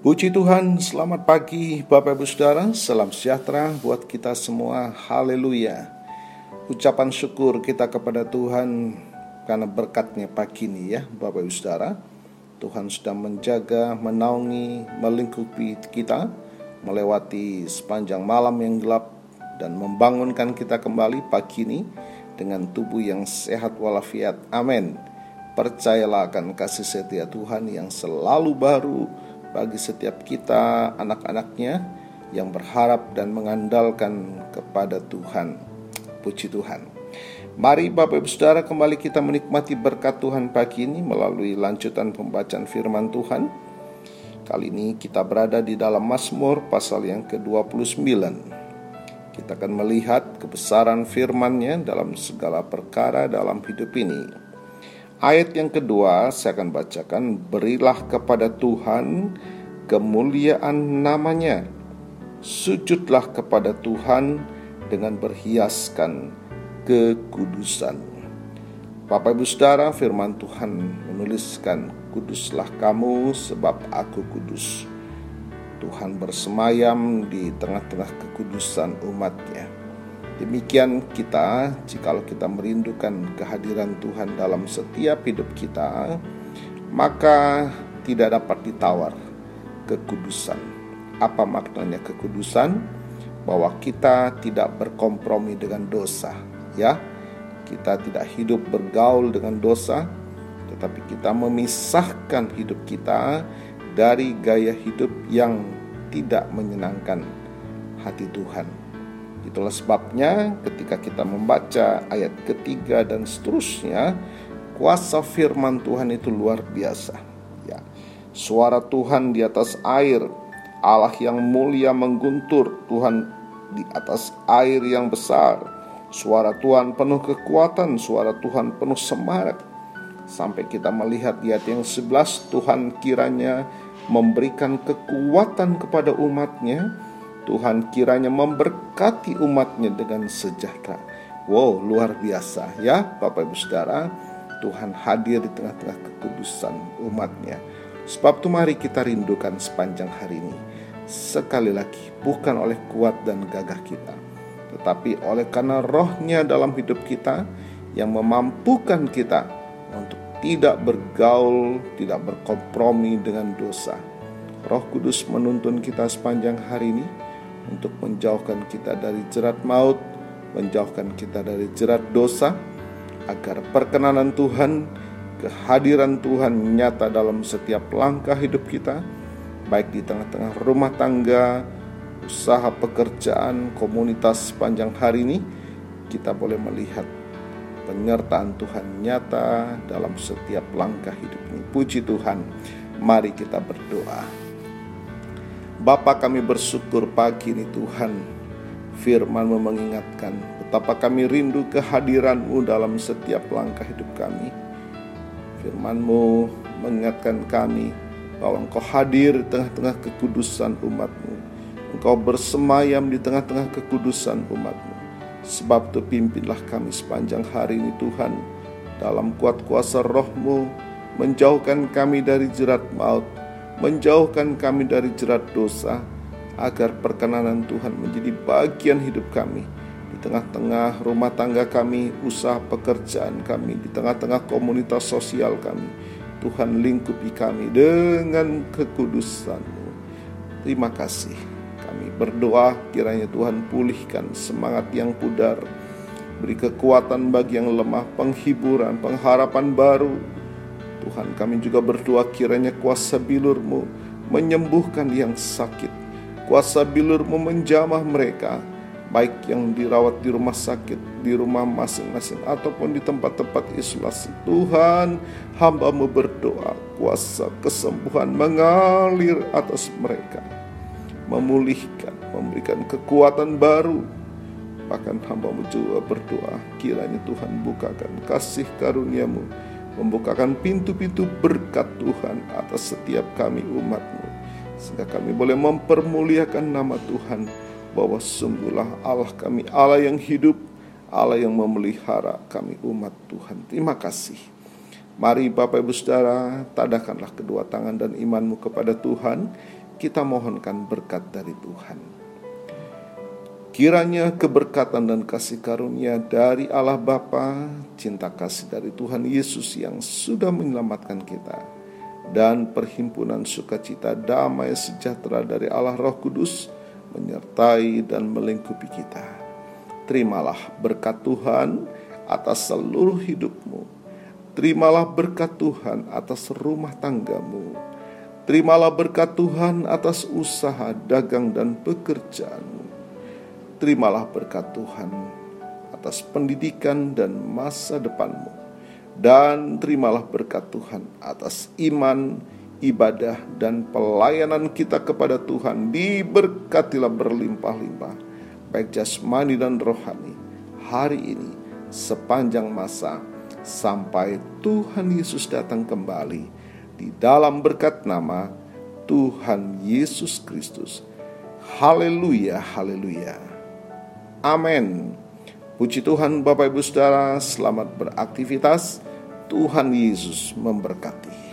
Puji Tuhan, selamat pagi Bapak Ibu Saudara, salam sejahtera buat kita semua, haleluya. Ucapan syukur kita kepada Tuhan karena berkatnya pagi ini ya Bapak Ibu Saudara. Tuhan sudah menjaga, menaungi, melingkupi kita, melewati sepanjang malam yang gelap dan membangunkan kita kembali pagi ini dengan tubuh yang sehat walafiat. Amin. Percayalah akan kasih setia Tuhan yang selalu baru, bagi setiap kita anak-anaknya yang berharap dan mengandalkan kepada Tuhan. Puji Tuhan. Mari Bapak Ibu Saudara kembali kita menikmati berkat Tuhan pagi ini melalui lanjutan pembacaan firman Tuhan. Kali ini kita berada di dalam Mazmur pasal yang ke-29. Kita akan melihat kebesaran firman-Nya dalam segala perkara dalam hidup ini. Ayat yang kedua saya akan bacakan Berilah kepada Tuhan kemuliaan namanya. Sujudlah kepada Tuhan dengan berhiaskan kekudusan Bapak Ibu Saudara firman Tuhan menuliskan Kuduslah kamu sebab aku kudus. Tuhan bersemayam di tengah-tengah kekudusan umatnya Demikian kita, jikalau kita merindukan kehadiran Tuhan dalam setiap hidup kita, maka tidak dapat ditawar kekudusan. Apa maknanya kekudusan? Bahwa kita tidak berkompromi dengan dosa, ya. Kita tidak hidup bergaul dengan dosa, tetapi kita memisahkan hidup kita dari gaya hidup yang tidak menyenangkan hati Tuhan. Itulah sebabnya ketika kita membaca ayat ketiga dan seterusnya, kuasa firman Tuhan itu luar biasa. Ya, suara Tuhan di atas air, Allah yang mulia mengguntur, Tuhan di atas air yang besar. Suara Tuhan penuh kekuatan, suara Tuhan penuh semangat. Sampai kita melihat di ayat yang 11 Tuhan kiranya memberikan kekuatan kepada umatnya Tuhan kiranya memberkati umatnya dengan sejahtera. Wow, luar biasa ya Bapak Ibu Saudara. Tuhan hadir di tengah-tengah kekudusan umatnya. Sebab itu mari kita rindukan sepanjang hari ini. Sekali lagi, bukan oleh kuat dan gagah kita. Tetapi oleh karena rohnya dalam hidup kita yang memampukan kita untuk tidak bergaul, tidak berkompromi dengan dosa. Roh Kudus menuntun kita sepanjang hari ini untuk menjauhkan kita dari jerat maut, menjauhkan kita dari jerat dosa, agar perkenanan Tuhan, kehadiran Tuhan nyata dalam setiap langkah hidup kita, baik di tengah-tengah rumah tangga, usaha pekerjaan, komunitas sepanjang hari ini, kita boleh melihat penyertaan Tuhan nyata dalam setiap langkah hidup ini. Puji Tuhan, mari kita berdoa. Bapa kami bersyukur pagi ini Tuhan. Firmanmu mengingatkan Betapa kami rindu kehadiranmu dalam setiap langkah hidup kami. Firmanmu mengingatkan kami bahwa Engkau hadir di tengah-tengah kekudusan umatmu. Engkau bersemayam di tengah-tengah kekudusan umatmu. Sebab itu pimpinlah kami sepanjang hari ini Tuhan. Dalam kuat kuasa rohmu Menjauhkan kami dari jerat maut menjauhkan kami dari jerat dosa, agar perkenanan Tuhan menjadi bagian hidup kami di tengah-tengah rumah tangga kami, usaha pekerjaan kami, di tengah-tengah komunitas sosial kami. Tuhan lingkupi kami dengan kekudusan-Mu. Terima kasih. Kami berdoa kiranya Tuhan pulihkan semangat yang pudar, beri kekuatan bagi yang lemah, penghiburan, pengharapan baru, Tuhan kami juga berdoa kiranya kuasa bilurmu menyembuhkan yang sakit. Kuasa bilurmu menjamah mereka, baik yang dirawat di rumah sakit, di rumah masing-masing, ataupun di tempat-tempat isolasi. Tuhan, hambamu berdoa, kuasa kesembuhan mengalir atas mereka. Memulihkan, memberikan kekuatan baru, Bahkan hambamu juga berdoa, kiranya Tuhan bukakan kasih karuniamu membukakan pintu-pintu berkat Tuhan atas setiap kami umatmu. Sehingga kami boleh mempermuliakan nama Tuhan bahwa sungguhlah Allah kami Allah yang hidup Allah yang memelihara kami umat Tuhan. Terima kasih. Mari Bapak Ibu Saudara tadakanlah kedua tangan dan imanmu kepada Tuhan. Kita mohonkan berkat dari Tuhan. Kiranya keberkatan dan kasih karunia dari Allah Bapa, cinta kasih dari Tuhan Yesus yang sudah menyelamatkan kita, dan perhimpunan sukacita damai sejahtera dari Allah Roh Kudus menyertai dan melingkupi kita. Terimalah berkat Tuhan atas seluruh hidupmu. Terimalah berkat Tuhan atas rumah tanggamu. Terimalah berkat Tuhan atas usaha, dagang, dan pekerjaanmu terimalah berkat Tuhan atas pendidikan dan masa depanmu. Dan terimalah berkat Tuhan atas iman, ibadah, dan pelayanan kita kepada Tuhan. Diberkatilah berlimpah-limpah, baik jasmani dan rohani, hari ini sepanjang masa sampai Tuhan Yesus datang kembali di dalam berkat nama Tuhan Yesus Kristus. Haleluya, haleluya. Amin. Puji Tuhan Bapak Ibu Saudara, selamat beraktivitas. Tuhan Yesus memberkati.